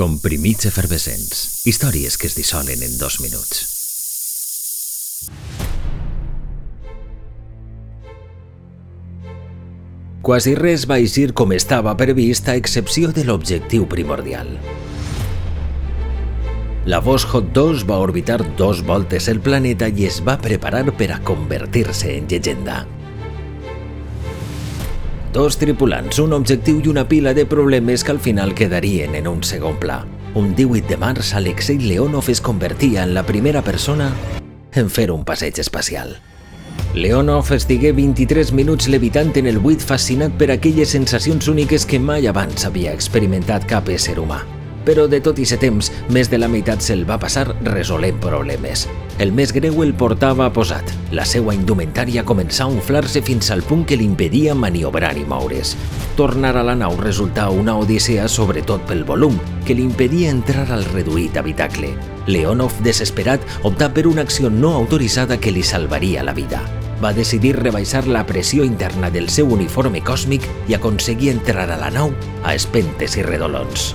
Comprimits efervescents. Històries que es dissolen en dos minuts. Quasi res va eixir com estava previst a excepció de l'objectiu primordial. La Voskhod 2 va orbitar dos voltes el planeta i es va preparar per a convertir-se en llegenda. Dos tripulants, un objectiu i una pila de problemes que al final quedarien en un segon pla. Un 18 de març, Alexei Leonov es convertia en la primera persona en fer un passeig espacial. Leonov estigué 23 minuts levitant en el buit fascinat per aquelles sensacions úniques que mai abans havia experimentat cap ésser humà però de tot i ser temps, més de la meitat se'l va passar resolent problemes. El més greu el portava posat. La seva indumentària començà a inflar-se fins al punt que l'impedia maniobrar i moure's. Tornar a la nau resultà una odissea sobretot pel volum, que l'impedia entrar al reduït habitacle. Leonov, desesperat, optà per una acció no autoritzada que li salvaria la vida va decidir rebaixar la pressió interna del seu uniforme còsmic i aconseguir entrar a la nau a espentes i redolons.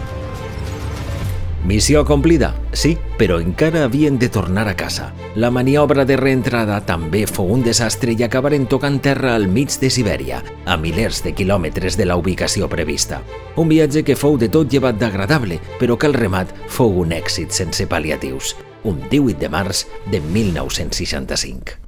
Missió complida, sí, però encara havien de tornar a casa. La maniobra de reentrada també fou un desastre i acabaren tocant terra al mig de Sibèria, a milers de quilòmetres de la ubicació prevista. Un viatge que fou de tot llevat d'agradable, però que el remat fou un èxit sense pal·liatius. Un 18 de març de 1965.